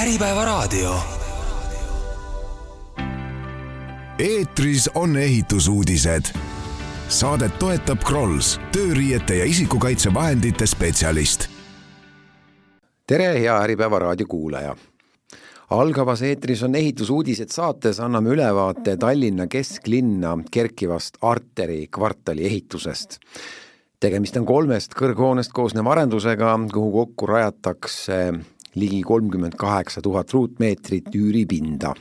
Äripäevaraadio. eetris on ehitusuudised. Saadet toetab Krolls, tööriiete ja isikukaitsevahendite spetsialist. tere, hea Äripäeva raadiokuulaja algavas eetris on ehitusuudised saates, anname ülevaate Tallinna kesklinna kerkivast Arteri kvartali ehitusest. tegemist on kolmest kõrghoonest koosneva arendusega, kuhu kokku rajatakse ligi kolmkümmend kaheksa tuhat ruutmeetrit üüripinda.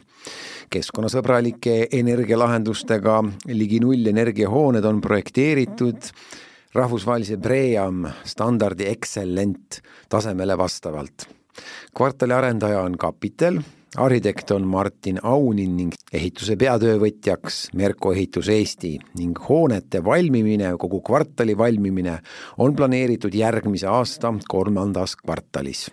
keskkonnasõbralike energialahendustega ligi nullenergiahooned on projekteeritud rahvusvahelise BREEAM standardi Excellent tasemele vastavalt. kvartali arendaja on Kapitel, arhitekt on Martin Aunin ning ehituse peatöövõtjaks Merko Ehitus Eesti ning hoonete valmimine, kogu kvartali valmimine on planeeritud järgmise aasta kolmandas kvartalis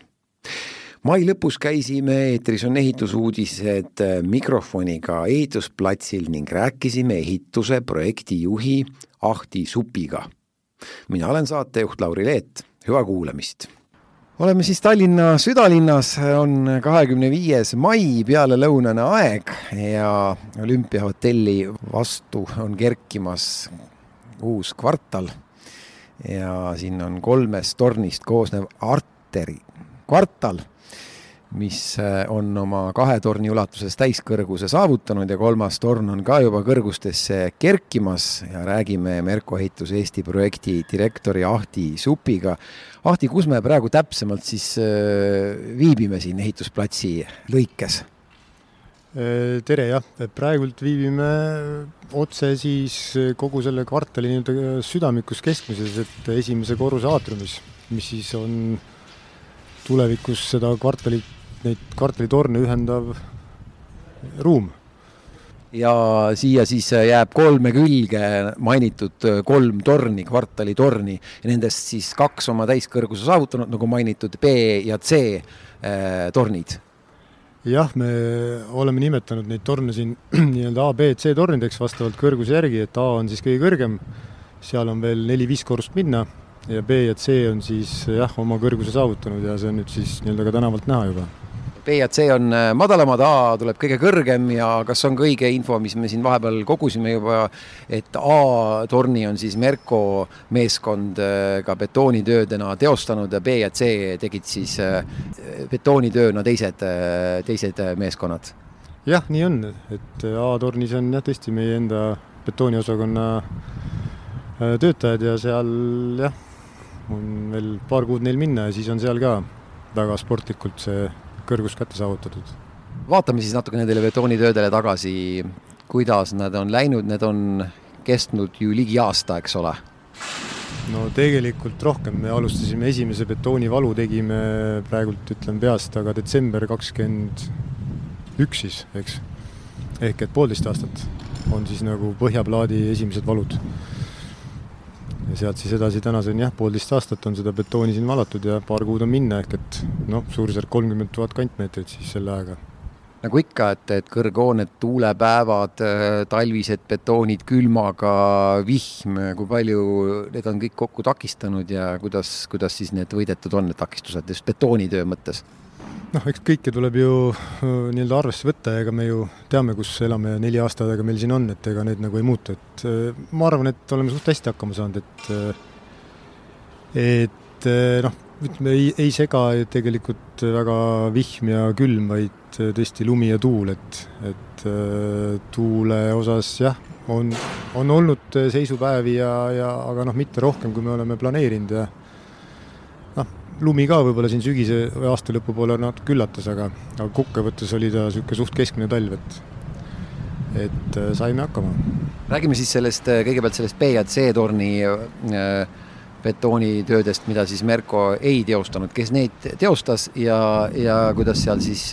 mai lõpus käisime eetris on ehitusuudised mikrofoniga ehitusplatsil ning rääkisime ehituse projektijuhi Ahti Supiga. mina olen saatejuht Lauri Leet, hüva kuulamist oleme siis Tallinna südalinnas, on kahekümne viies mai, pealelõunane aeg ja olümpiahotelli vastu on kerkimas uus kvartal. ja siin on kolmest tornist koosnev arteri kvartal, mis äh, on oma kahe torni ulatuses täiskõrguse saavutanud ja kolmas torn on ka juba kõrgustesse kerkimas ja räägime Merko Ehitus Eesti projekti direktori Ahti Supiga. Ahti, kus me praegu täpsemalt siis äh, viibime siin ehitusplatsi lõikes? Äh, tere jah, praegult viibime otse siis kogu selle kvartali nii-öelda südamikus keskmises, et esimese korruse aatriumis, mis siis on tulevikus seda kvartalit, neid kvartalitorne ühendav ruum. ja siia siis jääb kolme külge mainitud kolm torni, kvartalitorni. Nendest siis kaks oma täiskõrguse saavutanud, nagu mainitud B ja C äh, tornid. Jah, me oleme nimetanud neid torne siin nii-öelda A, B, C tornideks vastavalt kõrguse järgi, et A on siis kõige kõrgem, seal on veel neli-viis korrust minna ja B ja C on siis jah, oma kõrguse saavutanud ja see on nüüd siis nii-öelda ka tänavalt näha juba. B ja C on äh, madalamad, A tuleb kõige kõrgem ja kas on ka õige info, mis me siin vahepeal kogusime juba, et A-torni on siis Merko meeskond äh, ka betoonitöödena teostanud ja B ja C tegid siis äh, betoonitööna teised, teised meeskonnad? jah, nii on, et A-tornis on jah, tõesti meie enda betooniosakonna töötajad ja seal jah, on veel paar kuud neil minna ja siis on seal ka väga sportlikult see kõrgus kätte saavutatud. vaatame siis natuke nendele betoonitöödele tagasi, kuidas nad on läinud, need on kestnud ju ligi aasta, eks ole? no tegelikult rohkem, me alustasime esimese betoonivalu, tegime praegult ütlen peast, aga detsember kakskümmend üks siis, eks. ehk et poolteist aastat on siis nagu põhjaplaadi esimesed valud ja sealt siis edasi tänaseni jah, poolteist aastat on seda betooni siin valatud ja paar kuud on minna, ehk et noh, suurusjärk kolmkümmend tuhat kantmeetrit siis selle ajaga. nagu ikka, et, et kõrghooned, tuulepäevad, talvised betoonid külmaga, vihm, kui palju need on kõik kokku takistanud ja kuidas, kuidas siis need võidetud on, need takistused just betoonitöö mõttes? Noh, eks kõike tuleb ju nii-öelda arvesse võtta ja ega me ju teame, kus elame ja neli aastat aega meil siin on, et ega need nagu ei muutu, et ma arvan, et oleme suht hästi hakkama saanud, et et noh, ütleme ei, ei sega tegelikult väga vihm ja külm, vaid tõesti lumi ja tuul, et, et tuule osas jah, on, on olnud seisupäevi ja, ja aga noh, mitte rohkem, kui me oleme planeerinud ja lumi ka võib-olla siin sügise või aasta lõpu poole natuke üllatas, aga, aga kokkuvõttes oli ta niisugune suht keskmine talv, et et äh, saime hakkama. räägime siis sellest, äh, kõigepealt sellest B ja C torni äh, betoonitöödest, mida siis Merko ei teostanud, kes neid teostas ja, ja kuidas seal siis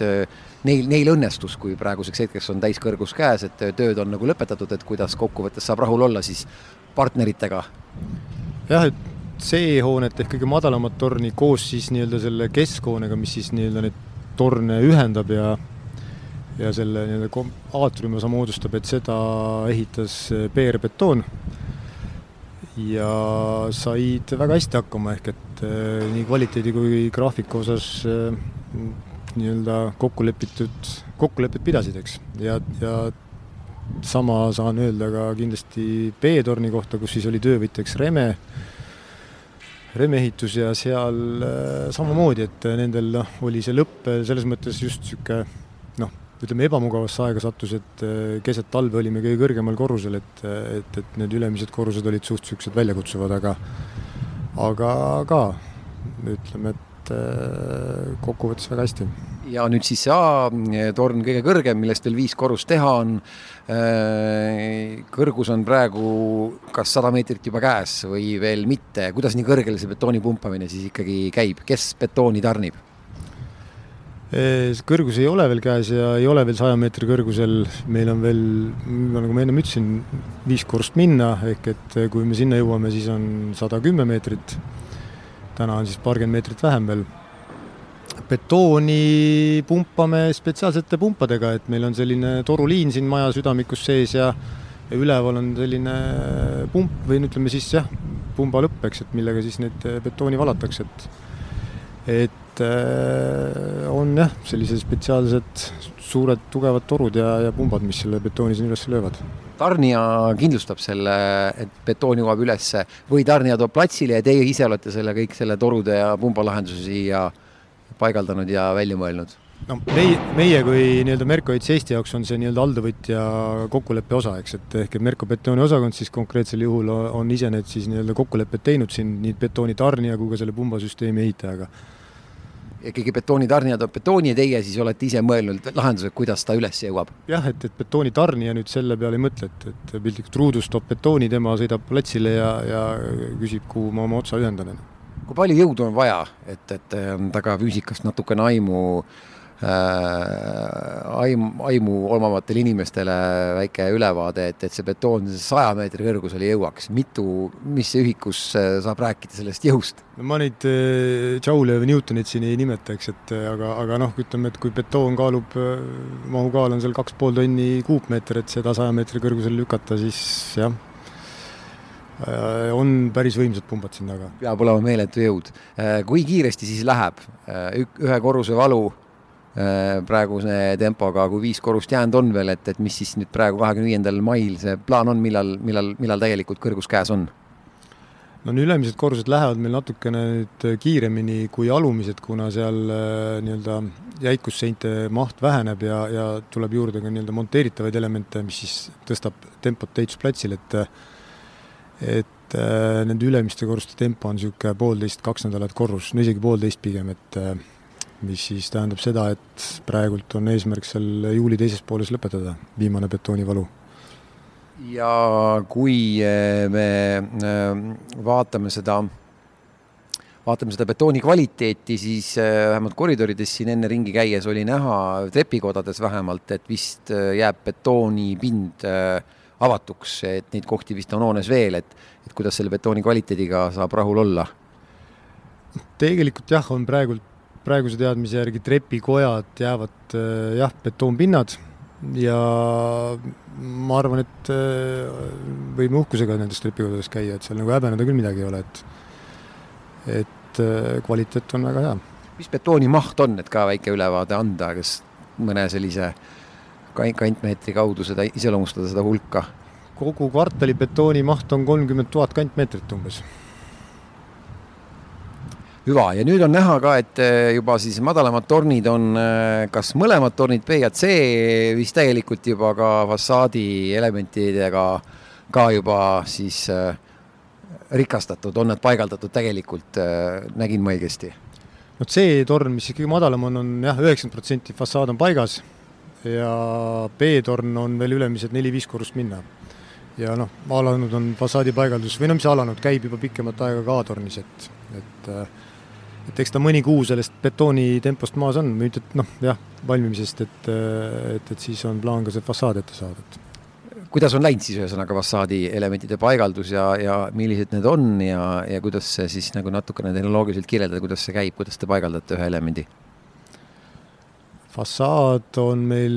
neil, neil õnnestus, kui praeguseks hetkeks on täiskõrgus käes, et tööd on nagu lõpetatud, et kuidas kokkuvõttes saab rahul olla siis partneritega? jah, et C-hoonet ehk kõige madalamat torni koos siis nii-öelda selle keskhoonega, mis siis nii-öelda neid torne ühendab ja ja selle nii-öelda aatriumi osa moodustab, et seda ehitas PR Betoon. ja said väga hästi hakkama, ehk et eh, nii kvaliteedi kui graafiku osas eh, nii-öelda kokku lepitud, kokkulepped pidasid, eks, ja, ja sama saan öelda ka kindlasti B-torni kohta, kus siis oli töövõtjaks Reme, Reme ehitus ja seal äh, samamoodi, et nendel noh, oli see lõpp selles mõttes just niisugune noh, ütleme ebamugavasse aega sattus, et äh, keset talve olime kõige kõrgemal korrusel, et, et, et need ülemised korrused olid suht niisugused väljakutsuvad, aga aga ka ütleme, et äh, kokkuvõttes väga hästi ja nüüd siis see A-torn kõige kõrgem, millest veel viis korrust teha on. Äh, kõrgus on praegu kas sada meetrit juba käes või veel mitte, kuidas nii kõrgele see betooni pumpamine siis ikkagi käib, kes betooni tarnib? Äh, kõrgus ei ole veel käes ja ei ole veel saja meetri kõrgusel, meil on veel, nagu ma ennem ütlesin, viis korrust minna, ehk et kui me sinna jõuame, siis on sada kümme meetrit. Täna on siis paarkümmend meetrit vähem veel. betooni pumpame spetsiaalsete pumpadega, et meil on selline toruliin siin maja südamikus sees ja ja üleval on selline pump või no ütleme siis jah, pumba lõpp, eks, et millega siis neid betooni valatakse, et et äh, on jah, sellised spetsiaalsed suured tugevad torud ja, ja pumbad, mis selle betooni siin üles löövad tarnija kindlustab selle, et betoon jõuab ülesse või tarnija toob platsile ja teie ise olete selle kõik selle torude ja pumbalahenduse siia paigaldanud ja välja mõelnud? no meie, meie kui nii-öelda Merko Eits Eesti jaoks on see nii-öelda alltöövõtja kokkuleppe osa, eks, et ehk et Merko betooni osakond siis konkreetsel juhul on ise need siis nii-öelda kokkulepped teinud siin nii betooni tarnija kui ka selle pumbasüsteemi ehitajaga. Ikkagi betooni tarnija toob betooni ja teie siis olete ise mõelnud lahendused, kuidas ta üles jõuab? jah, et, et betooni tarnija nüüd selle peale ei mõtle, et, et piltlikult ruudus toob betooni, tema sõidab platsile ja, ja küsib, kuhu ma oma otsa ühendan kui palju jõudu on vaja, et, et ähm, taga füüsikast natukene aimu äh, aim, aimu omavatel inimestele väike ülevaade, et, et see betoon saja meetri kõrgusele jõuaks, mitu, mis ühikus äh, saab rääkida sellest jõust? no ma neid äh, Joule või Newtonit siin ei nimeta, eks, et äh, aga, aga noh, ütleme, et kui betoon kaalub, mahukaal on seal kaks pool tonni kuupmeeter, et seda saja meetri kõrgusele lükata, siis jah Äh, on päris võimsad pumbad siin taga. peab olema meeletu jõud. Äh, kui kiiresti siis läheb äh, ühe korruse valu praeguse tempoga, kui viis korrust jäänud on veel, et, et mis siis nüüd praegu kahekümne viiendal mail see plaan on, millal, millal, millal tegelikult kõrgus käes on? no nüüd ülemised korrused lähevad meil natukene nüüd kiiremini kui alumised, kuna seal nii-öelda jäikusseinte maht väheneb ja, ja tuleb juurde ka nii-öelda monteeritavaid elemente, mis siis tõstab tempot ehitusplatsil, et et äh, nende ülemiste korruste tempo on niisugune poolteist, kaks nädalat korrus, no isegi poolteist pigem, et äh, mis siis tähendab seda, et praegult on eesmärk seal juuli teises pooles lõpetada, viimane betoonivalu. ja kui äh, me äh, vaatame seda, vaatame seda betooni kvaliteeti, siis äh, vähemalt koridorides siin enne ringi käies oli näha, trepikodades vähemalt, et vist jääb betoonipind avatuks, et neid kohti vist on hoones veel, et, et kuidas selle betooni kvaliteediga saab rahul olla? tegelikult jah, on praegult, praeguse teadmise järgi trepikojad jäävad äh, jah, betoonpinnad ja ma arvan, et äh, võime uhkusega nendes trepikodades käia, et seal nagu häbeneda küll midagi ei ole, et et äh, kvaliteet on väga hea. mis betooni maht on, et ka väike ülevaade anda, kas mõne sellise kantmeetri kaudu seda iseloomustada, seda hulka? kogu kvartali betooni maht on kolmkümmend tuhat kantmeetrit umbes. Hüva, ja nüüd on näha ka, et eh, juba siis madalamad tornid on eh, kas mõlemad tornid B ja C vist tegelikult juba ka fassaadi elementidega ka juba siis äh, rikastatud, on nad paigaldatud tegelikult äh,, nägin ma õigesti? no C-torn, mis ikkagi madalam on, on jah, üheksakümmend protsenti fassaad on paigas ja B-torn on veel ülemised neli-viis korrust minna. ja noh, alanud on fassaadipaigaldus või no mis alanud, käib juba pikemat aega ka A-tornis, et, et et eks ta mõni kuu sellest betoonitempost maas on, nüüd et noh, jah, valmimisest, et, et, et siis on plaan ka see fassaad ette saada, et kuidas on läinud siis ühesõnaga fassaadi elementide paigaldus ja, ja millised need on ja, ja kuidas see siis nagu natukene tehnoloogiliselt kirjeldada, kuidas see käib, kuidas te paigaldate ühe elemendi? fassaad on meil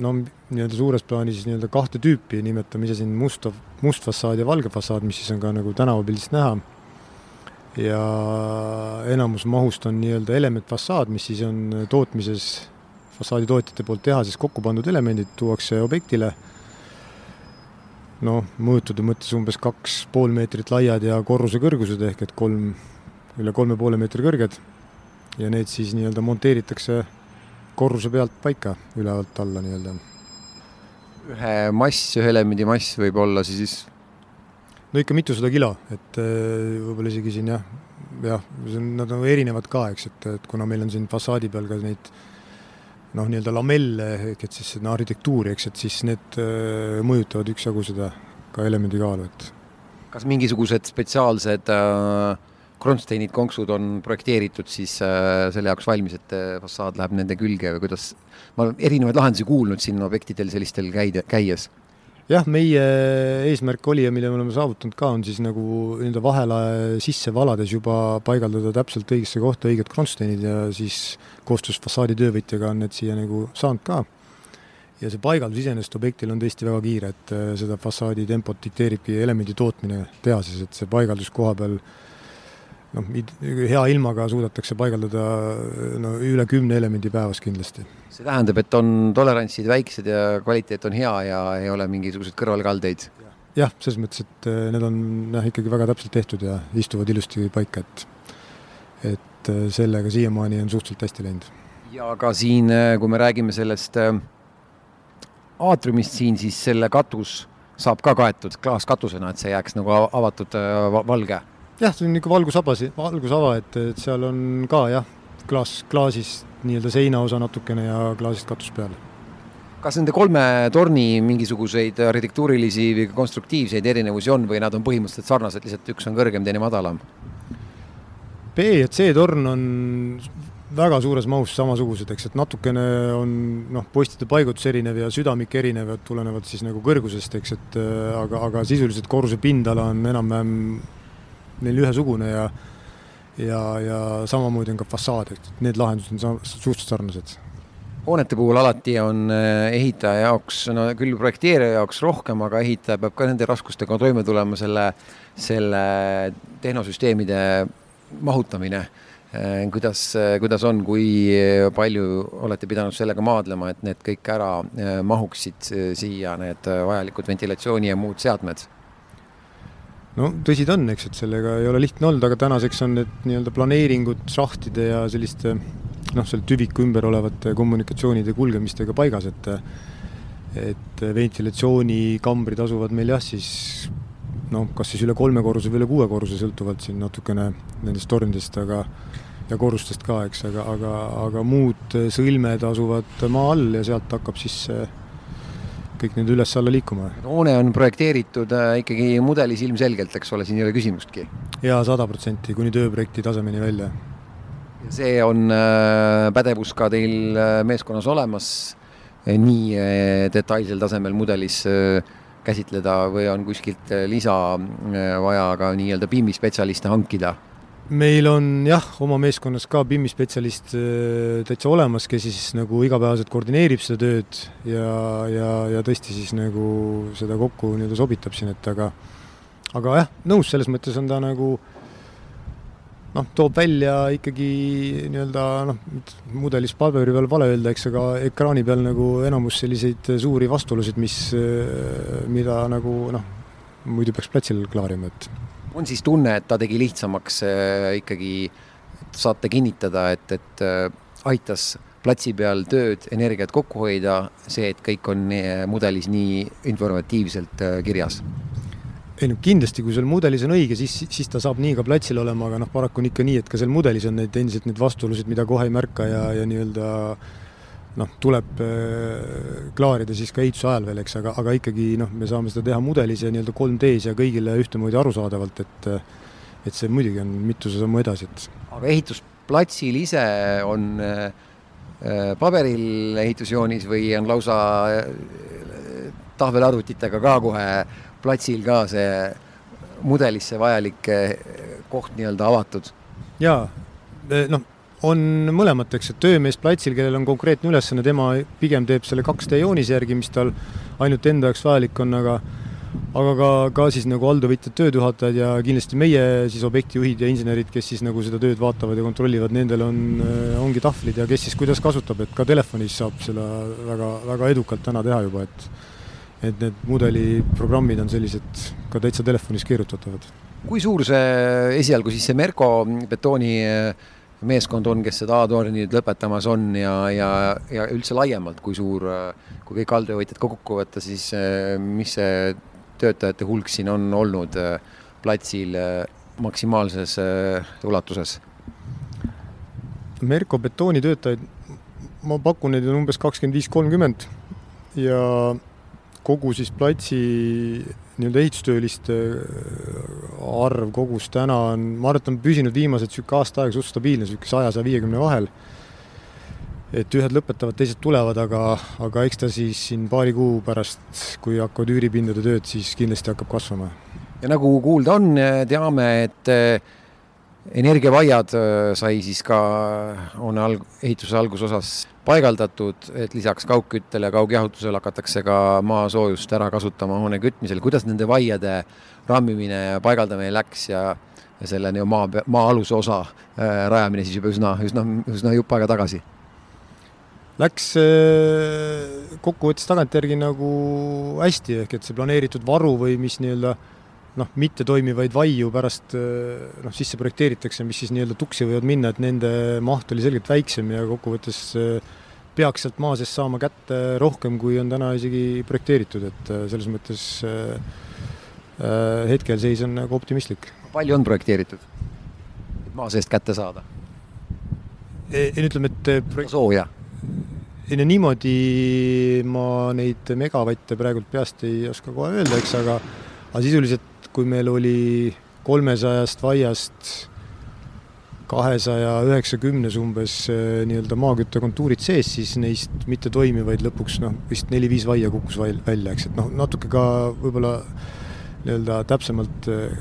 no nii-öelda suures plaanis nii-öelda kahte tüüpi, nimetame ise siin musta, must fassaad ja valge fassaad, mis siis on ka nagu tänavapildist näha. Ja enamus mahust on nii-öelda elementfassaad, mis siis on tootmises fassaaditootjate poolt tehases kokku pandud elemendid, tuuakse objektile noh, mõõtude mõttes umbes kaks pool meetrit laiad ja korruse kõrgused ehk et kolm, üle kolme poole meetri kõrged. ja need siis nii-öelda monteeritakse korruse pealt paika, ülevalt alla nii-öelda. ühe mass, ühe elemendi mass võib olla siis? No ikka mitusada kilo, et äh, võib-olla isegi siin jah, jah, see on, nad on erinevad ka, eks, et, et kuna meil on siin fassaadi peal ka neid noh, nii-öelda lamelle ehk et siis seda arhitektuuri, eks, et siis need äh, mõjutavad üksjagu seda ka elemendi kaalu, et. kas mingisugused spetsiaalsed äh, kronsteinid, konksud on projekteeritud siis äh, selle jaoks valmis, et äh, fassaad läheb nende külge või kuidas? ma olen erinevaid lahendusi kuulnud siin objektidel sellistel käide, käies jah, meie eesmärk oli ja mille me oleme saavutanud ka, on siis nagu nii-öelda vahelae sisse valades juba paigaldada täpselt õigesse kohta õiged kronsteinid ja siis koostöös fassaadi töövõtjaga on need siia nagu saanud ka. ja see paigaldus iseenesest objektil on tõesti väga kiire, et äh, seda fassaadi tempot dikteeribki elemendi tootmine tehases, et see paigaldus koha peal noh, hea ilmaga suudetakse paigaldada no üle kümne elemendi päevas kindlasti see tähendab, et on tolerantsid väiksed ja kvaliteet on hea ja ei ole mingisuguseid kõrvalkaldeid? jah, selles mõttes, et äh, need on jah, ikkagi väga täpselt tehtud ja istuvad ilusti paika, et et äh, sellega siiamaani on suhteliselt hästi läinud. ja ka siin, äh, kui me räägime sellest aatriumist siin, siis selle katus saab ka kaetud klaaskatusena, et see jääks nagu avatud valge? Jah, see on niisugune valgusaba, valgusava, et, et seal on ka jah, klaas, klaasist nii-öelda seinaosa natukene ja klaasist katus peal. kas nende kolme torni mingisuguseid arhitektuurilisi või konstruktiivseid erinevusi on või nad on põhimõtteliselt sarnased, lihtsalt üks on kõrgem, teine madalam? B ja C torn on väga suures mahus samasugused, eks, et natukene on noh, postide paigutus erinev ja südamik erinev, et tulenevalt siis nagu kõrgusest, eks, et aga, aga sisuliselt korruse pindala on enam-vähem neil ühesugune ja ja, ja samamoodi on ka fassaad, et need lahendused on suhteliselt sarnased hoonete puhul alati on eh, ehitaja jaoks, no küll projekteerija jaoks rohkem, aga ehitaja peab ka nende raskustega toime tulema, selle, selle tehnosüsteemide mahutamine. Eh, kuidas, kuidas on, kui palju olete pidanud sellega maadlema, et need kõik ära eh, mahuksid siia, need vajalikud ventilatsiooni ja muud seadmed? No tõsi ta on, eks, et sellega ei ole lihtne olnud, aga tänaseks on need nii-öelda planeeringud šahtide ja selliste noh, selle tüviku ümber olevate kommunikatsioonide kulgemistega paigas, et et ventilatsioonikambrid asuvad meil jah, siis noh, kas siis üle kolme korruse või üle kuue korruse, sõltuvalt siin natukene nendest tornidest, aga ja korrustest ka, eks, aga, aga, aga muud sõlmed asuvad maa all ja sealt hakkab siis see kõik need üles-alla liikuma. hoone on projekteeritud äh, ikkagi mudelis ilmselgelt, eks ole, siin ei ole küsimustki? jaa, sada protsenti, kuni tööprojekti tasemeni välja. see on äh, pädevus ka teil äh, meeskonnas olemas, nii detailsel tasemel mudelis käsitleda või on kuskilt lisa vaja ka nii-öelda BIM-i spetsialiste hankida? Meil on jah, oma meeskonnas ka BIM-i spetsialist äh, täitsa olemas, kes siis nagu igapäevaselt koordineerib seda tööd ja, ja, ja tõesti siis nagu seda kokku nii-öelda sobitab siin, et aga aga jah, nõus, selles mõttes on ta nagu noh, toob välja ikkagi nii-öelda noh, mudelis paberi peal vale öelda, eks, aga ekraani peal nagu enamus selliseid suuri vastuolusid, mis, äh, mida nagu noh, muidu peaks platsil klaarima, et on siis tunne, et ta tegi lihtsamaks äh, ikkagi, saate kinnitada, et, et äh, aitas platsi peal tööd, energiat kokku hoida, see, et kõik on äh, mudelis nii informatiivselt kirjas? ei no kindlasti, kui seal mudelis on õige, siis, siis ta saab nii ka platsil olema, aga noh, paraku on ikka nii, et ka seal mudelis on neid endiselt neid vastuolusid, mida kohe ei märka ja, ja nii-öelda äh, noh, tuleb äh, klaarida siis ka ehituse ajal veel, eks, aga, aga ikkagi noh, me saame seda teha mudelis ja nii-öelda 3D-s ja kõigile ühtemoodi arusaadavalt, et et see muidugi on mituse sammu edasi, et. aga ehitusplatsil ise on äh, paberil ehitusjoonis või on lausa äh, tahvelarvutitega ka kohe platsil ka see mudelisse vajalik koht nii-öelda avatud? jaa, noh on mõlemat, eks, et töömees platsil, kellel on konkreetne ülesanne, tema pigem teeb selle 2D joonise järgi, mis tal ainult enda jaoks vajalik on, aga aga ka, ka siis nagu alltöövõtjad, tööjuhatajad ja kindlasti meie siis objektijuhid ja insenerid, kes siis nagu seda tööd vaatavad ja kontrollivad, nendel on, ongi tahvlid ja kes siis kuidas kasutab, et ka telefonis saab seda väga, väga edukalt täna teha juba, et et need mudeliprogrammid on sellised ka täitsa telefonis keerutatavad. kui suur see esialgu siis see Merko betooni meeskond on, kes seda A-torni nüüd lõpetamas on ja, ja, ja üldse laiemalt, kui suur, kui kõik alltöövõtjad kokku võtta, siis mis see töötajate hulk siin on olnud äh, platsil äh, maksimaalses ulatuses? Merko betoonitöötajaid, ma pakun, neid on umbes kakskümmend viis, kolmkümmend ja kogu siis platsi nii-öelda ehitustööliste arv kogus täna on, ma arvan, et on püsinud viimased niisugune aasta aega suht stabiilne, niisugune saja, saja viiekümne vahel et ühed lõpetavad, teised tulevad, aga, aga eks ta siis siin paari kuu pärast, kui hakkavad üüripindade tööd, siis kindlasti hakkab kasvama. ja nagu kuulda on, teame, et energiavaiad eh, sai siis ka hoone alg-, ehituse algusosas paigaldatud, et lisaks kaugküttele ja kaugjahutusele hakatakse ka maasoojust ära kasutama hoone kütmisel. kuidas nende vaiade rammimine ja paigaldamine läks ja ja selle nii-öelda maa, maa-aluse osa äh, rajamine siis juba üsna, üsna, üsna jupp aega tagasi läks äh, kokkuvõttes tagantjärgi nagu hästi, ehk et see planeeritud varu või mis nii-öelda noh, mittetoimivaid vaiu pärast äh, noh, sisse projekteeritakse, mis siis nii-öelda tuksi võivad minna, et nende maht oli selgelt väiksem ja kokkuvõttes äh, peaks sealt maa seest saama kätte rohkem, kui on täna isegi projekteeritud, et selles mõttes hetkel seis on nagu optimistlik. palju on projekteeritud, et maa seest kätte saada? ei, ütleme, et projekt... sooja ei no niimoodi ma neid megavatte praegult peast ei oska kohe öelda, eks, aga aga sisuliselt, kui meil oli kolmesajast vaiast kahesaja üheksakümnes umbes eh, nii-öelda maaküttekontuurid sees, siis neist mittetoimivaid lõpuks noh, vist neli-viis vaia kukkus välja, eks, et noh, natuke ka võib-olla nii-öelda täpsemalt eh,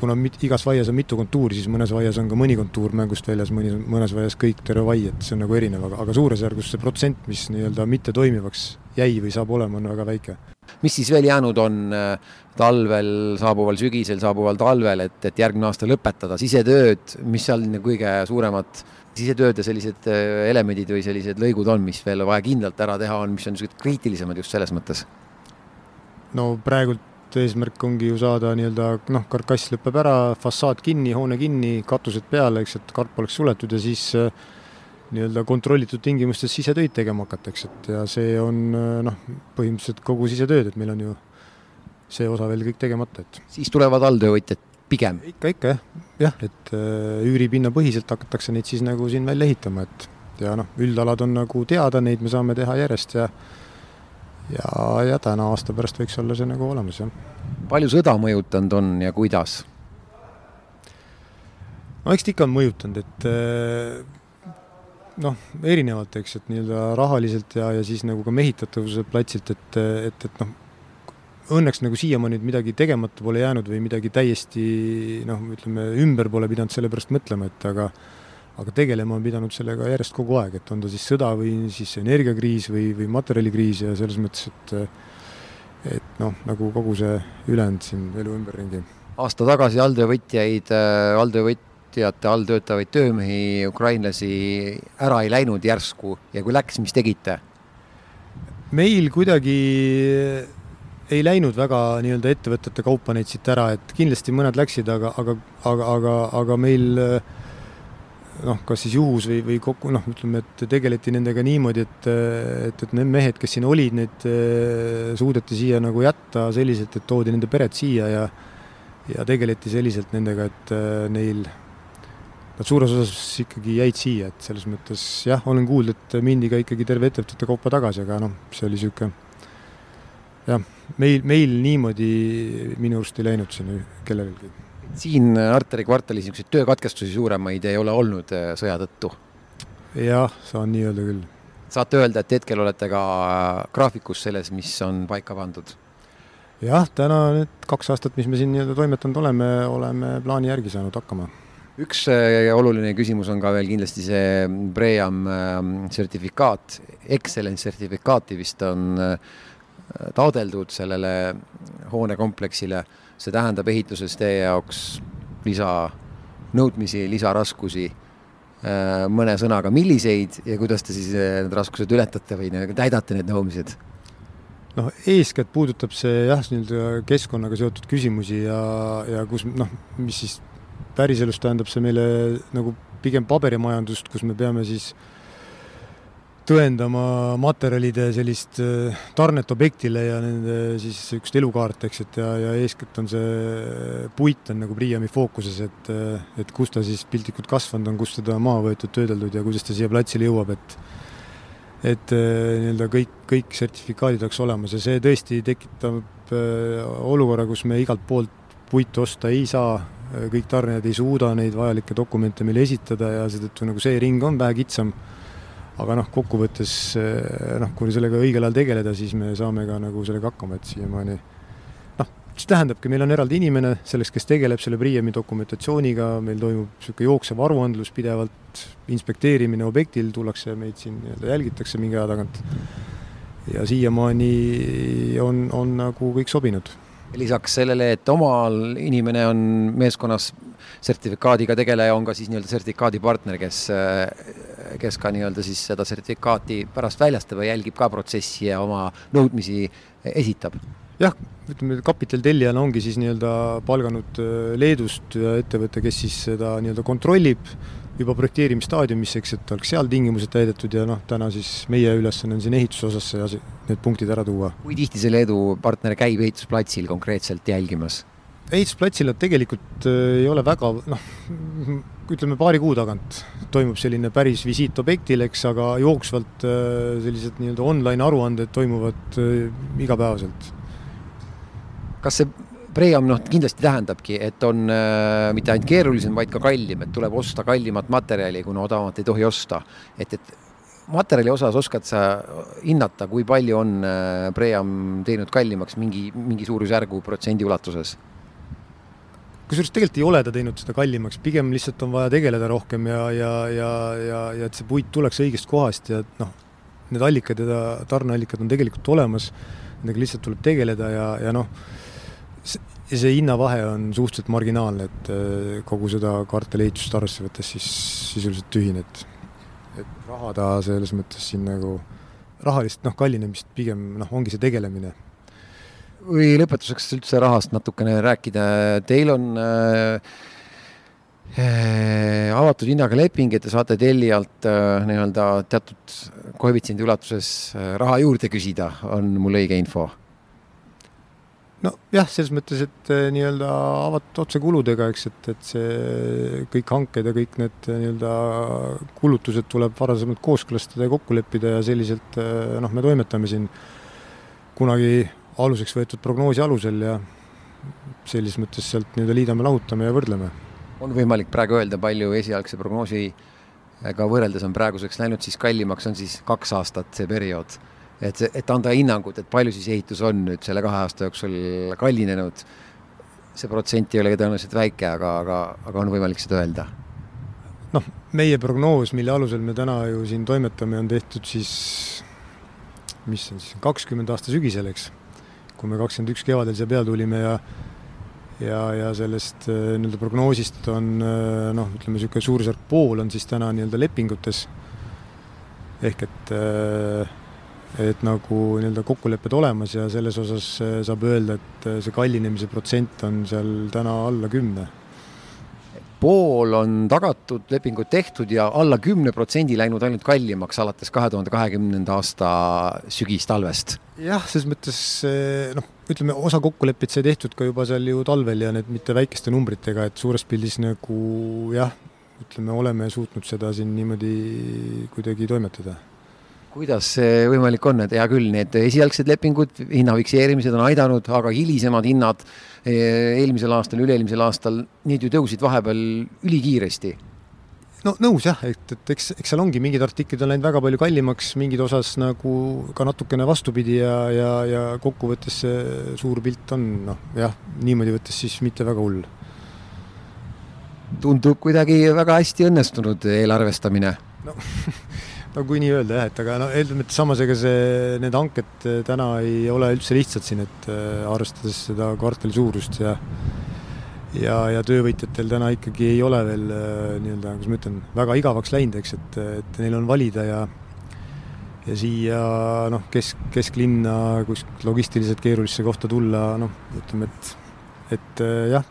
kuna mit, igas vaias on mitu kontuuri, siis mõnes vaias on ka mõni kontuur mängust väljas, mõni, mõnes vaias kõik terve vai, et see on nagu erinev, aga, aga suurusjärgus see protsent, mis nii-öelda mitte toimivaks jäi või saab olema, on väga väike. mis siis veel jäänud on äh, talvel, saabuval sügisel, saabuval talvel, et, et järgmine aasta lõpetada, sisetööd, mis seal kõige suuremad sisetööde sellised äh, elemendid või sellised lõigud on, mis veel vaja kindlalt ära teha on, mis on niisugused kriitilisemad just selles mõttes? no praegult eesmärk ongi ju saada nii-öelda noh, karkass lõpeb ära, fassaad kinni, hoone kinni, katused peale, eks, et karp oleks suletud ja siis äh, nii-öelda kontrollitud tingimustes sisetöid tegema hakata, eks, et ja see on äh, noh, põhimõtteliselt kogu sisetööd, et meil on ju see osa veel kõik tegemata, et. siis tulevad alltöövõtjad pigem? ikka, ikka jah, jah, et äh, üüripinna põhiselt hakatakse neid siis nagu siin välja ehitama, et ja noh, üldalad on nagu teada, neid me saame teha järjest ja ja, ja täna aasta pärast võiks olla see nagu olemas, jah. palju sõda mõjutanud on ja kuidas? no eks ta ikka on mõjutanud, et eh, noh, erinevalt, eks, et nii-öelda rahaliselt ja, ja siis nagu ka mehitatavuse platsilt, et, et, et noh, õnneks nagu siiamaani midagi tegemata pole jäänud või midagi täiesti noh, ütleme ümber pole pidanud selle pärast mõtlema, et aga aga tegelema on pidanud sellega järjest kogu aeg, et on ta siis sõda või siis energiakriis või, või materjalikriis ja selles mõttes, et et noh, nagu kogu see ülejäänud siin elu ümberringi. aasta tagasi alltöövõtjaid, alltöövõtjate all töötavaid töömehi, ukrainlasi ära ei läinud järsku ja kui läks, mis tegite? meil kuidagi ei läinud väga nii-öelda ettevõtete kaupa neid siit ära, et kindlasti mõned läksid, aga, aga, aga, aga, aga meil noh, kas siis juhus või, või kokku noh, ütleme, et tegeleti nendega niimoodi, et, et, et need mehed, kes siin olid, need eh, suudeti siia nagu jätta selliselt, et toodi nende pered siia ja ja tegeleti selliselt nendega, et eh, neil nad suures osas ikkagi jäid siia, et selles mõttes jah, olen kuulnud, et mindi ka ikkagi terve ettevõtete kaupa tagasi, aga noh, see oli niisugune jah, meil, meil niimoodi minu arust ei läinud siin kellelgi siin Arteri kvartalis niisuguseid töökatkestusi suuremaid ei ole olnud äh, sõja tõttu? jah, saan nii öelda küll. saate öelda, et hetkel olete ka äh, graafikus selles, mis on paika pandud? jah, täna need kaks aastat, mis me siin nii-öelda toimetanud oleme, oleme plaani järgi saanud hakkama. Üks äh, oluline küsimus on ka veel kindlasti see BREEAM sertifikaat, Excellence sertifikaati vist on taodeldud sellele hoonekompleksile, see tähendab ehituses teie jaoks lisanõudmisi, lisaraskusi äh, mõne sõnaga, milliseid ja kuidas te siis need raskused ületate või täidate need nõudmised? noh, eeskätt puudutab see jah, nii-öelda keskkonnaga seotud küsimusi ja, ja kus noh, mis siis päriselus tähendab see meile nagu pigem paberimajandust, kus me peame siis tõendama materjalide sellist äh, tarnet objektile ja nende siis niisugust elukaart, eks, et ja, ja eeskätt on see puit on nagu Priiami fookuses, et et kus ta siis piltlikult kasvanud on, kust teda maha võetud, töödeldud ja kuidas ta siia platsile jõuab, et et äh, nii-öelda kõik, kõik sertifikaadid oleks olemas. Ja see tõesti tekitab äh, olukorra, kus me igalt poolt puitu osta ei saa, kõik tarnijad ei suuda neid vajalikke dokumente meile esitada ja seetõttu nagu see ring on vähe kitsam. aga noh, kokkuvõttes äh, noh, kui sellega õigel ajal tegeleda, siis me saame ka nagu sellega hakkama, et siiamaani noh, mis tähendabki, meil on eraldi inimene selleks, kes tegeleb selle Priiemi dokumentatsiooniga, meil toimub niisugune jooksev aruandlus pidevalt, inspekteerimine objektil, tullakse meid siin nii-öelda jälgitakse mingi aja tagant. ja siiamaani on, on nagu kõik sobinud lisaks sellele, et omal inimene on meeskonnas sertifikaadiga tegeleja, on ka siis nii-öelda sertifikaadipartner, kes, kes ka nii-öelda siis seda sertifikaati pärast väljastab ja jälgib ka protsessi ja oma nõudmisi esitab. jah, ütleme kapitaltellijana ongi siis nii-öelda palganud Leedust ettevõte, kes siis seda nii-öelda kontrollib juba projekteerimisstaadiumis, eks, et oleks seal tingimused täidetud ja noh, täna siis meie ülesanne on siin ehituse osas need punktid ära tuua. kui tihti see Leedu partner käib ehitusplatsil konkreetselt jälgimas? ehitusplatsil nad tegelikult äh, ei ole väga noh, ütleme paari kuu tagant toimub selline päris visiit objektile, eks, aga jooksvalt äh, sellised nii-öelda online aruanded toimuvad äh, igapäevaselt. kas see Pream noh, kindlasti tähendabki, et on äh, mitte ainult keerulisem, vaid ka kallim, et tuleb osta kallimat materjali, kuna odavamat ei tohi osta. et, et materjali osas oskad sa hinnata, kui palju on äh, Pream teinud kallimaks mingi, mingi suurusjärgu protsendi ulatuses? kusjuures tegelikult ei ole ta teinud seda kallimaks, pigem lihtsalt on vaja tegeleda rohkem ja, ja, ja, ja, ja et see puit tuleks õigest kohast ja noh, need allikad ja tarneallikad on tegelikult olemas, nendega lihtsalt tuleb tegeleda ja, ja noh, see hinnavahe on suhteliselt marginaalne, et äh, kogu seda kvartali ehitust arvesse võttes siis sisuliselt tühine, et et raha ta selles mõttes siin nagu, rahalist noh, kallinemist pigem noh, ongi see tegelemine. või lõpetuseks üldse rahast natukene rääkida, teil on äh, äh avatud hinnaga leping, et te saate tellijalt äh, nii-öelda teatud koefitsiendi ulatuses raha juurde küsida, on mul õige info? Nojah, selles mõttes, et eh, nii-öelda avatud otsekuludega, eks, et, et see kõik hanked ja kõik need eh, nii-öelda kulutused tuleb varasemalt kooskõlastada ja kokku leppida ja selliselt eh, noh, me toimetame siin kunagi aluseks võetud prognoosi alusel ja selles mõttes sealt nii-öelda liidame-lahutame ja võrdleme. on võimalik praegu öelda, palju esialgse prognoosiga võrreldes on praeguseks läinud siis kallimaks, on siis kaks aastat see periood et et anda hinnangut, et palju siis ehitus on nüüd selle kahe aasta jooksul kallinenud. see protsent ei ole tõenäoliselt väike, aga, aga, aga on võimalik seda öelda? noh, meie prognoos, mille alusel me täna ju siin toimetame, on tehtud siis, mis on siis, kakskümmend aasta sügisel, eks. kui me kakskümmend üks kevadel siia peale tulime ja ja, ja sellest äh, nii-öelda prognoosist on äh, noh, ütleme niisugune suurusjärk pool on siis täna nii-öelda lepingutes. ehk et äh, et nagu nii-öelda kokkulepped olemas ja selles osas eh, saab öelda, et eh, see kallinemise protsent on seal täna alla kümne. pool on tagatud, lepingud tehtud ja alla kümne protsendi läinud ainult kallimaks alates kahe tuhande kahekümnenda aasta sügistalvest. jah, selles mõttes eh, noh, ütleme osa kokkuleppeid sai tehtud ka juba seal ju talvel ja need mitte väikeste numbritega, et suures pildis nagu jah, ütleme, oleme suutnud seda siin niimoodi kuidagi toimetada kuidas see võimalik on, et hea küll, need esialgsed lepingud, hinna fikseerimised on aidanud, aga hilisemad hinnad eh, eelmisel aastal, üle-eelmisel aastal, need ju tõusid vahepeal ülikiiresti no nõus jah, et, et eks, eks seal ongi, mingid artiklid on läinud väga palju kallimaks, mingid osas nagu ka natukene vastupidi ja, ja, ja kokkuvõttes see suur pilt on noh, jah, niimoodi võttes siis mitte väga hull. tundub kuidagi väga hästi õnnestunud eelarvestamine no no kui nii öelda jah, et aga no eeldame, et samas ega see, need hanked täna ei ole üldse lihtsad siin, et arvestades seda kvartali suurust ja ja, ja töövõtjatel täna ikkagi ei ole veel nii-öelda, kuidas ma ütlen, väga igavaks läinud, eks, et, et neil on valida ja ja siia noh, kesk, kesklinna kuskilt logistiliselt keerulisse kohta tulla, noh, ütleme, et, et jah,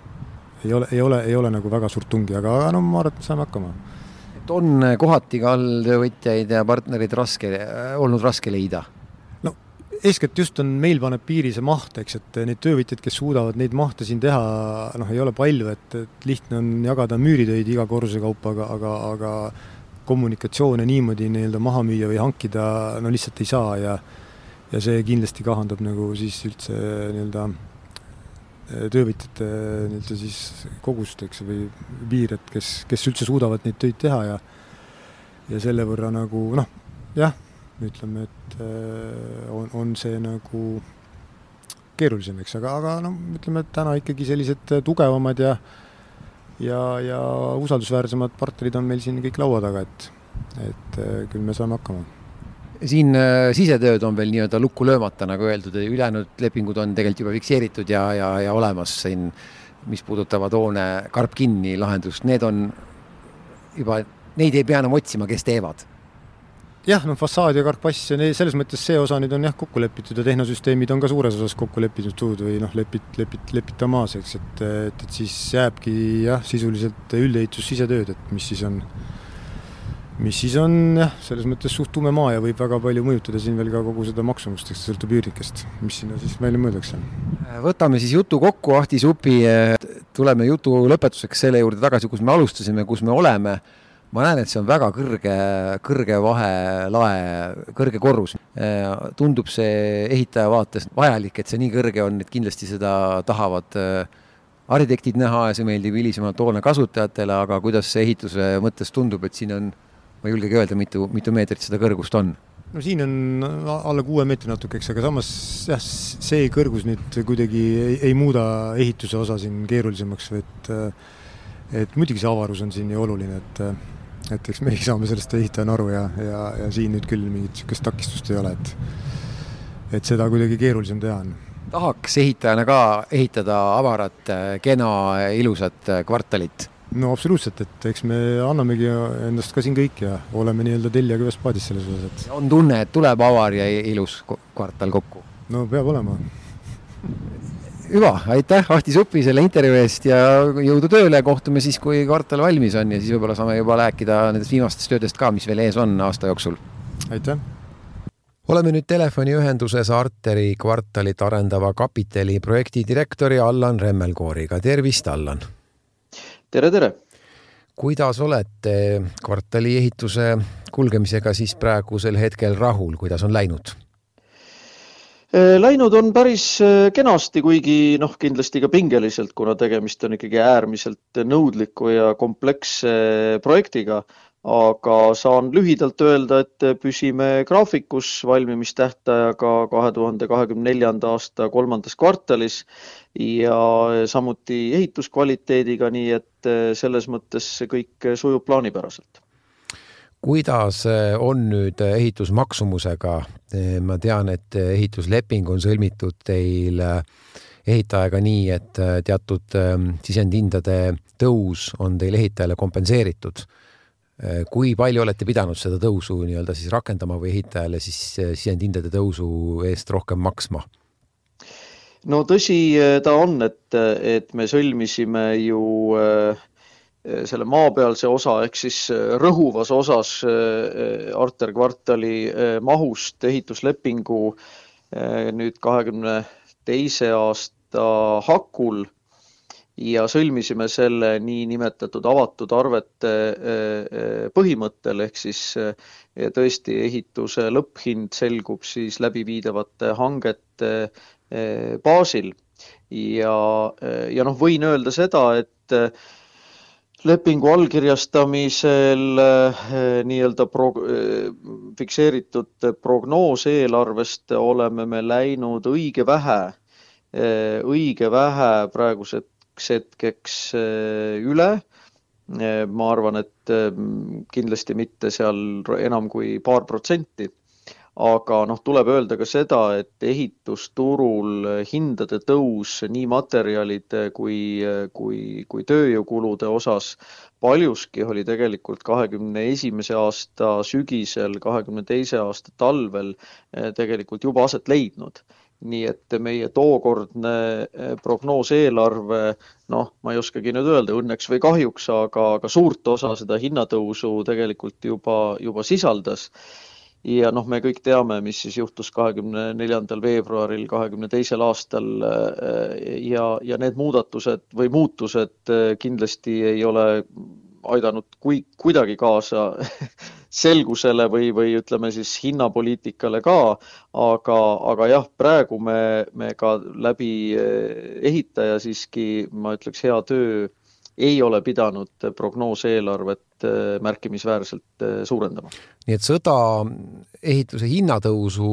ei ole, ei ole, ei ole nagu väga suurt tungi, aga, no ma arvan, et me saame hakkama. Et on kohati ka alltöövõtjaid ja partnerid raske, olnud raske leida? no eeskätt just on, meil paneb piiri see maht, eks, et neid töövõtjaid, kes suudavad neid mahte siin teha, noh, ei ole palju, et, et lihtne on jagada müüritöid iga korruse kaupa, aga, aga, aga kommunikatsioone niimoodi nii-öelda maha müüa või hankida no lihtsalt ei saa ja ja see kindlasti kahandab nagu siis üldse nii-öelda töövõtjate nii-öelda siis kogust, eks, või piir, et kes, kes üldse suudavad neid töid teha ja ja selle võrra nagu noh, jah, ütleme, et eh, on, on see nagu keerulisem, eks, aga, aga noh, ütleme, et täna ikkagi sellised tugevamad ja ja, ja usaldusväärsemad partnerid on meil siin kõik laua taga, et, et küll me saame hakkama. Siin äh, sisetööd on veel nii-öelda lukku löömata, nagu öeldud, ülejäänud lepingud on tegelikult juba fikseeritud ja, ja, ja olemas siin, mis puudutavad hoone karp kinni lahendust, need on juba, neid ei pea enam otsima, kes teevad. Jah, no fassaad ja karkass ja selles mõttes see osa nüüd on jah kokku lepitud ja tehnosüsteemid on ka suures osas kokku lepitud või noh, lepit-, lepit-, lepita maas, eks, et, et, et siis jääbki jah, sisuliselt üldehitus sisetööd, et mis siis on, mis siis on jah, selles mõttes suht tume maa ja võib väga palju mõjutada siin veel ka kogu seda maksumust, eks sõltub üürnikest, mis sinna siis välja mõeldakse. võtame siis jutu kokku, Ahti Supi, tuleme jutu lõpetuseks selle juurde tagasi, kus me alustasime, kus me oleme ma näen, et see on väga kõrge, kõrge vahelae, kõrge korrus. tundub see ehitaja vaates vajalik, et see nii kõrge on, et kindlasti seda tahavad äh, arhitektid näha ja see meeldib hilisemalt hoone kasutajatele, aga kuidas see ehituse mõttes tundub, et siin on, ma ei julgegi öelda, mitu, mitu meetrit seda kõrgust on? no siin on alla kuue meetri natuke, eks, aga samas jah, see kõrgus nüüd kuidagi ei, ei muuda ehituse osa siin keerulisemaks, et et muidugi see avarus on siin ju oluline, et et eks meiegi saame sellest ehitajana aru ja, ja, ja siin nüüd küll mingit niisugust takistust ei ole, et et seda kuidagi keerulisem teha on. tahaks ehitajana ka ehitada avarat, kena, ilusat kvartalit? No absoluutselt, et eks me annamegi endast ka siin kõik ja oleme nii-öelda tellijaga ühes paadis selles osas, et on tunne, et tuleb avar ja ilus kvartal kokku? no peab olema hüva, aitäh, Ahti Supi selle intervjuu eest ja jõudu tööle, kohtume siis, kui kvartal valmis on ja siis võib-olla saame juba rääkida nendest viimastest töödest ka, mis veel ees on aasta jooksul. aitäh! oleme nüüd telefoniühenduses Arteri kvartalit arendava kapitali projektidirektori Allan Remmelkooriga, tervist, Allan! Tere, tere! kuidas olete kvartali ehituse kulgemisega siis praegusel hetkel rahul, kuidas on läinud? Äh, läinud on päris äh, kenasti, kuigi noh, kindlasti ka pingeliselt, kuna tegemist on ikkagi äärmiselt nõudliku ja kompleksse projektiga. Aga saan lühidalt öelda, et püsime graafikus valmimistähtajaga kahe tuhande kahekümne neljanda aasta kolmandas kvartalis ja samuti ehituskvaliteediga, nii et selles mõttes kõik sujub plaanipäraselt kuidas on nüüd eh, ehitusmaksumusega? Eh, ma tean, et ehitusleping on sõlmitud teil ehitajaga nii, et teatud sisendhindade tõus on teil ehitajale kompenseeritud. Kui palju olete pidanud seda tõusu nii-öelda siis rakendama või ehitajale siis sisendhindade tõusu eest rohkem maksma? no tõsi ta on, et, et me sõlmisime ju äh, selle maapealse osa ehk siis rõhuvas osas Arter kvartali mahust ehituslepingu nüüd kahekümne teise aasta hakul ja sõlmisime selle niinimetatud avatud arvete põhimõttel ehk siis tõesti ehituse lõpphind selgub siis läbiviidavate hangete baasil. Ja, ja noh, võin öelda seda, et lepingu allkirjastamisel nii-öelda pro-, fikseeritud prognooseelarvest oleme me läinud õige vähe, õige vähe praeguseks hetkeks üle. Ma arvan, et kindlasti mitte seal enam kui paar protsenti. Aga noh, tuleb öelda ka seda, et ehitusturul hindade tõus nii materjalide kui, kui, kui tööjõukulude osas paljuski oli tegelikult kahekümne esimese aasta sügisel, kahekümne teise aasta talvel tegelikult juba aset leidnud nii et meie tookordne eh, prognooseelarve, noh, ma ei oskagi nüüd öelda, õnneks või kahjuks, aga, aga suurt osa seda hinnatõusu tegelikult juba, juba sisaldas. Ja noh, me kõik teame, mis siis juhtus kahekümne neljandal veebruaril kahekümne teisel aastal äh, ja, ja need muudatused või muutused äh, kindlasti ei ole aidanud kui, kuidagi kaasa selgusele või, või ütleme siis hinnapoliitikale ka, aga, aga jah, praegu me, me ka läbi äh, ehitaja siiski, ma ütleks, hea töö ei ole pidanud prognooseelarvet äh, märkimisväärselt äh, suurendama. nii et sõda ehituse hinnatõusu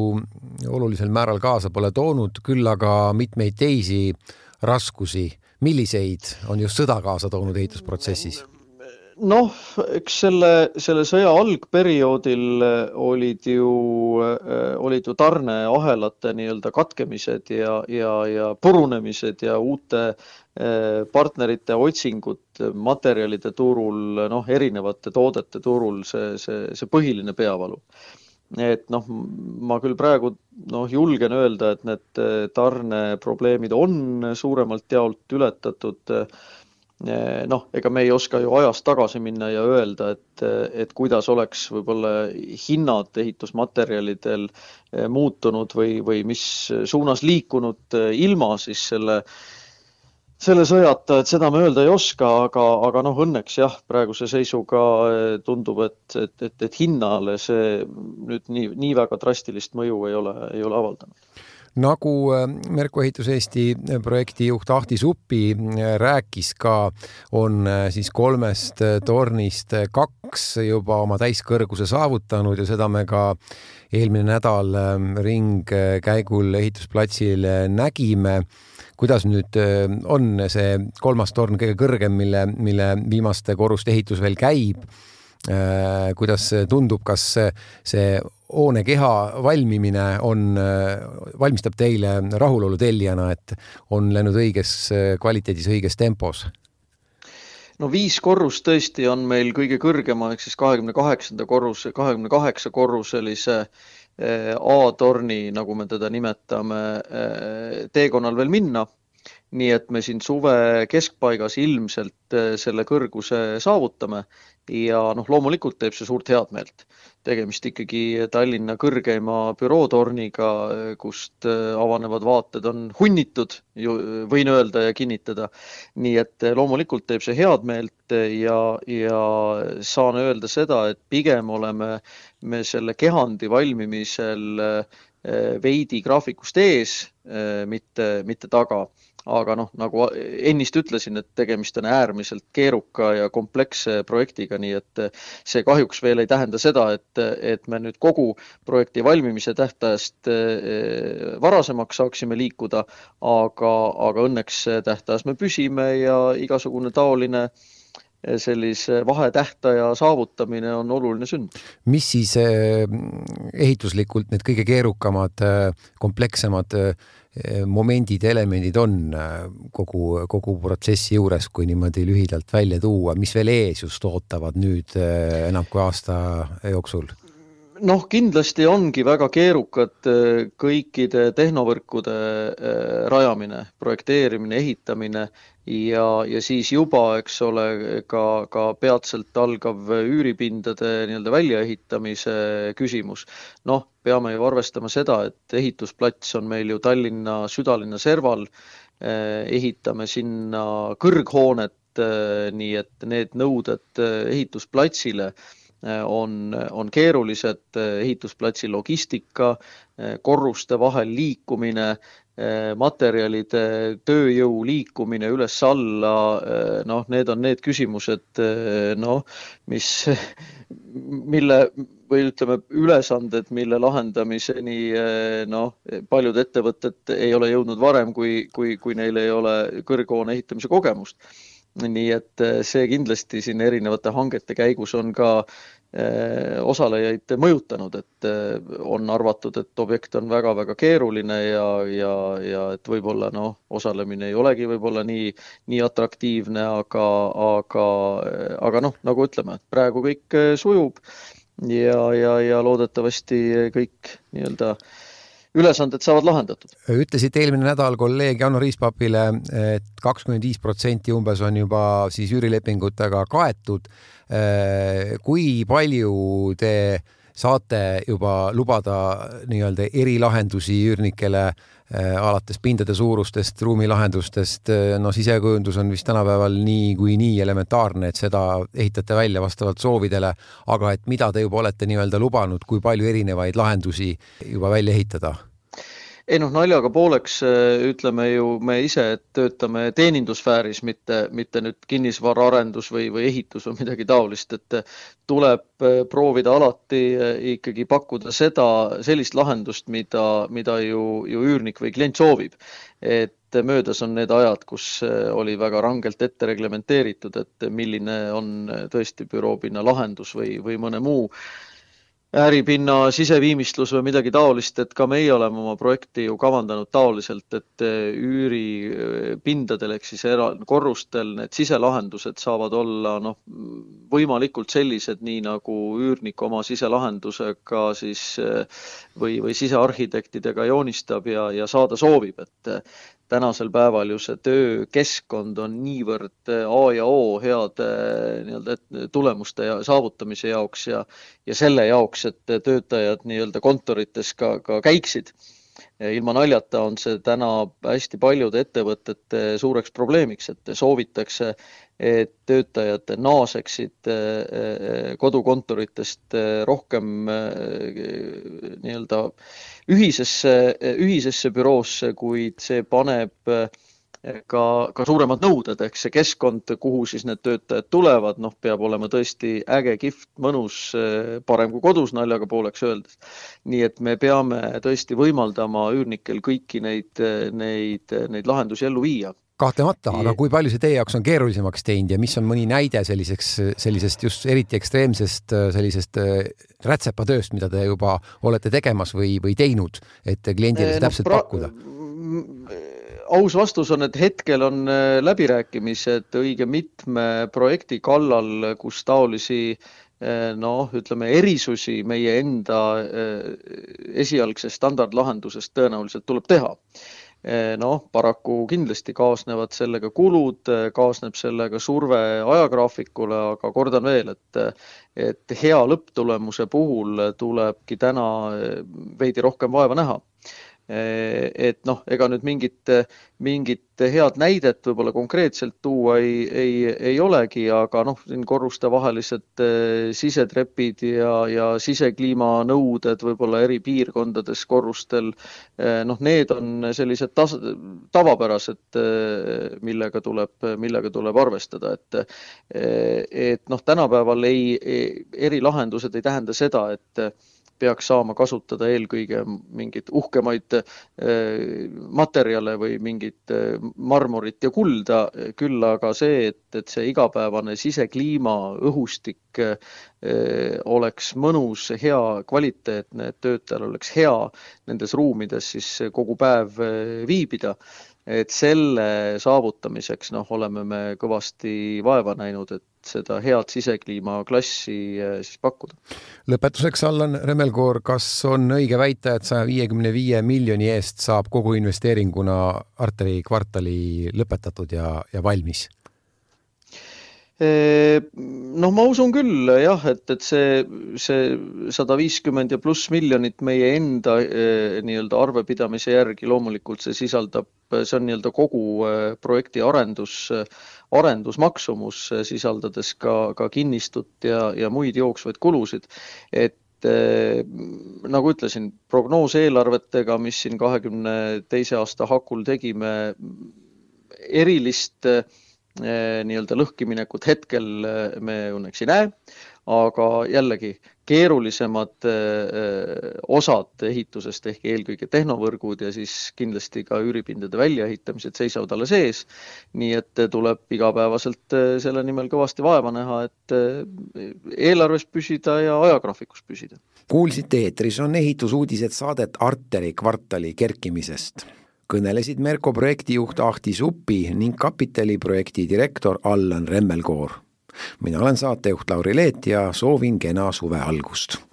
olulisel määral kaasa pole toonud, küll aga mitmeid teisi raskusi. milliseid on just sõda kaasa toonud ehitusprotsessis? Noh, eks selle, selle sõja algperioodil olid ju, olid ju tarneahelate nii-öelda katkemised ja, ja, ja purunemised ja uute eh, partnerite otsingud materjalide turul, noh, erinevate toodete turul, see, see, see põhiline peavalu. et noh, ma küll praegu noh, julgen öelda, et need tarneprobleemid on suuremalt jaolt ületatud noh, ega me ei oska ju ajas tagasi minna ja öelda, et, et kuidas oleks võib-olla hinnad ehitusmaterjalidel eh, muutunud või, või mis suunas liikunud eh, ilma siis selle, selle sõjata, et seda me öelda ei oska, aga, aga noh, õnneks jah, praeguse seisuga tundub, et, et, et, et hinnale see nüüd nii, nii väga drastilist mõju ei ole, ei ole avaldanud nagu äh, Merko Ehitus Eesti äh, projektijuht Ahti Suppi äh, rääkis ka, on siis kolmest tornist kaks juba oma täiskõrguse saavutanud ja seda me ka eelmine nädal ringkäigul ehitusplatsil nägime kuidas nüüd on see kolmas torn kõige kõrgem, mille, mille viimaste korruste ehitus veel käib? Kuidas tundub, kas see hoone keha valmimine on, valmistab teile rahulolu tellijana, et on läinud õiges kvaliteedis, õiges tempos? no viis korrust tõesti on meil kõige kõrgema ehk siis kahekümne kaheksanda korruse, kahekümne kaheksa korruselise A-torni, nagu me teda nimetame, teekonnal veel minna nii et me siin suve keskpaigas ilmselt eh, selle kõrguse saavutame. Ja noh, loomulikult teeb see suurt headmeelt. Tegemist ikkagi Tallinna kõrgeima bürootorniga, kust äh, avanevad vaated on hunnitud, võin öelda ja kinnitada. nii et äh, loomulikult teeb see head meelt ja, ja saan öelda seda, et pigem oleme me selle kehandi valmimisel äh, veidi graafikust ees, mitte, mitte taga aga noh, nagu ennist ütlesin, et tegemist on äärmiselt keeruka ja kompleksse projektiga, nii et see kahjuks veel ei tähenda seda, et, et me nüüd kogu projekti valmimise tähtajast eh, varasemaks saaksime liikuda, aga, aga õnneks tähtajas me püsime ja igasugune taoline eh, sellise vahetähtaja saavutamine on oluline sünd. mis siis eh, ehituslikult need kõige keerukamad, komplekssemad Eh, momendid, elemendid on eh, kogu, kogu protsessi juures, kui niimoodi lühidalt välja tuua, mis veel ees just ootavad nüüd eh, enam kui aasta jooksul? Noh, kindlasti ongi väga keerukad kõikide tehnovõrkude rajamine, projekteerimine, ehitamine ja, ja siis juba, eks ole, ka, ka peatselt algav üüripindade nii-öelda väljaehitamise küsimus. noh, peame ju arvestama seda, et ehitusplats on meil ju Tallinna südalinna serval, ehitame sinna kõrghoonet, nii et need nõuded ehitusplatsile on, on keerulised, ehitusplatsi logistika, korruste vahel liikumine, Eh, materjalide, tööjõu liikumine üles-alla, eh, noh, need on need küsimused, eh, noh, mis, mille või ütleme, ülesanded, mille lahendamiseni noh, paljud ettevõtted ei ole jõudnud varem, kui, kui, kui neil ei ole kõrghoone ehitamise kogemust nii et see kindlasti siin erinevate hangete käigus on ka osalejaid mõjutanud, et on arvatud, et objekt on väga-väga keeruline ja, ja, ja et võib-olla noh, osalemine ei olegi võib-olla nii, nii atraktiivne, aga, aga, aga noh, nagu ütleme, praegu kõik sujub ja, ja, ja loodetavasti kõik nii-öelda ülesanded saavad lahendatud. ütlesite eelmine nädal kolleeg Janno Riispapile, et kakskümmend viis protsenti umbes on juba siis üürilepingutega kaetud. kui palju te saate juba lubada nii-öelda erilahendusi üürnikele Äh, alates pindade suurustest, ruumilahendustest, äh, no sisekujundus on vist tänapäeval niikuinii elementaarne, et seda ehitate välja vastavalt soovidele, aga et mida te juba olete nii-öelda lubanud, kui palju erinevaid lahendusi juba välja ehitada? Ei noh, naljaga pooleks äh, ütleme ju me ise, et töötame teenindussfääris, mitte, mitte nüüd kinnisvaraarendus või, või ehitus või midagi taolist, et tuleb äh, proovida alati äh, ikkagi pakkuda seda, sellist lahendust, mida, mida ju, ju üürnik või klient soovib. et möödas on need ajad, kus oli väga rangelt ette reglementeeritud, et milline on tõesti büroopinna lahendus või, või mõne muu ääripinna siseviimistlus või midagi taolist, et ka meie oleme oma projekti ju kavandanud taoliselt, et eh, üüripindadel ehk siis era-, korrustel need siselahendused saavad olla noh, võimalikult sellised, nii nagu üürnik oma siselahendusega siis eh, või, või sisearhitektidega joonistab ja, ja saada soovib, et tänasel päeval ju see töökeskkond on niivõrd äh, A ja O heade äh, nii-öelda tulemuste ja saavutamise jaoks ja, ja selle jaoks, et töötajad nii-öelda kontorites ka, ka käiksid. Ilma naljata on see täna hästi paljude ettevõtete suureks probleemiks, et soovitakse, et töötajad naaseksid äh, kodukontoritest rohkem nii-öelda ühisesse, ühisesse büroosse, kuid see paneb eh, ka, ka suuremad nõuded, ehk see keskkond, kuhu siis need töötajad tulevad, noh, peab olema tõesti äge, kihvt, mõnus, eh, parem kui kodus, naljaga pooleks öeldes. nii et me peame tõesti võimaldama üürnikel kõiki neid, neid, neid lahendusi ellu viia kahtlemata, aga kui palju see teie jaoks on keerulisemaks teinud ja mis on mõni näide selliseks, sellisest just eriti ekstreemsest sellisest rätsepatööst, mida te juba olete tegemas või, või teinud, et kliendile no, täpselt pakkuda? Aus vastus on, et hetkel on äh, läbirääkimised õige mitme projekti kallal, kus taolisi äh, noh, ütleme erisusi meie enda esialgsest standardlahendusest tõenäoliselt tuleb teha. Eh, noh, paraku kindlasti kaasnevad sellega kulud, kaasneb sellega surve ajagraafikule, aga kordan veel, et et hea lõpptulemuse puhul tulebki täna veidi rohkem vaeva näha et noh, ega nüüd mingit, mingit head näidet võib-olla konkreetselt tuua ei, ei, ei olegi, aga noh, siin korrustevahelised eh, sisetrepid ja, ja sisekliimanõuded võib-olla eri piirkondades korrustel, eh, noh, need on sellised tas-, tavapärased, millega tuleb, millega tuleb arvestada, et et noh, tänapäeval ei, ei, erilahendused ei tähenda seda, et peaks saama kasutada eelkõige mingeid uhkemaid äh, materjale või mingit äh, marmorit ja kulda, küll aga see, et, et see igapäevane sisekliima, õhustik äh, oleks mõnus, hea, kvaliteetne, et töötajal oleks hea nendes ruumides siis kogu päev viibida et selle saavutamiseks noh, oleme me kõvasti vaeva näinud, et seda head sisekliima klassi eh, siis pakkuda. lõpetuseks, Allan Remmelkoor, kas on õige väita, et saja viiekümne viie miljoni eest saab kogu investeeringuna Arteri kvartali lõpetatud ja, ja valmis? Noh, ma usun küll jah, et, et see, see sada viiskümmend ja pluss miljonit meie enda nii-öelda arvepidamise järgi loomulikult see sisaldab, see on nii-öelda kogu projekti arendus, arendusmaksumus, sisaldades ka, ka kinnistut ja, ja muid jooksvaid kulusid. et nagu ütlesin, prognooseelarvetega, mis siin kahekümne teise aasta hakul tegime, erilist äh, Eh, nii-öelda lõhkiminekut hetkel eh, me õnneks ei näe, aga jällegi keerulisemad osad ehitusest ehk eelkõige tehnovõrgud ja siis kindlasti ka üüripindade väljaehitamised seisavad alles ees. nii et tuleb igapäevaselt selle nimel kõvasti vaeva näha, et eelarves püsida ja ajagraafikus püsida. kuulsite eetris on ehitusuudised saadet Arteri kvartali kerkimisest kõnelesid Merko projektijuht Ahti Supi ning kapitaliprojekti direktor Allan Remmelkoor. mina olen saatejuht Lauri Leet ja soovin kena suve algust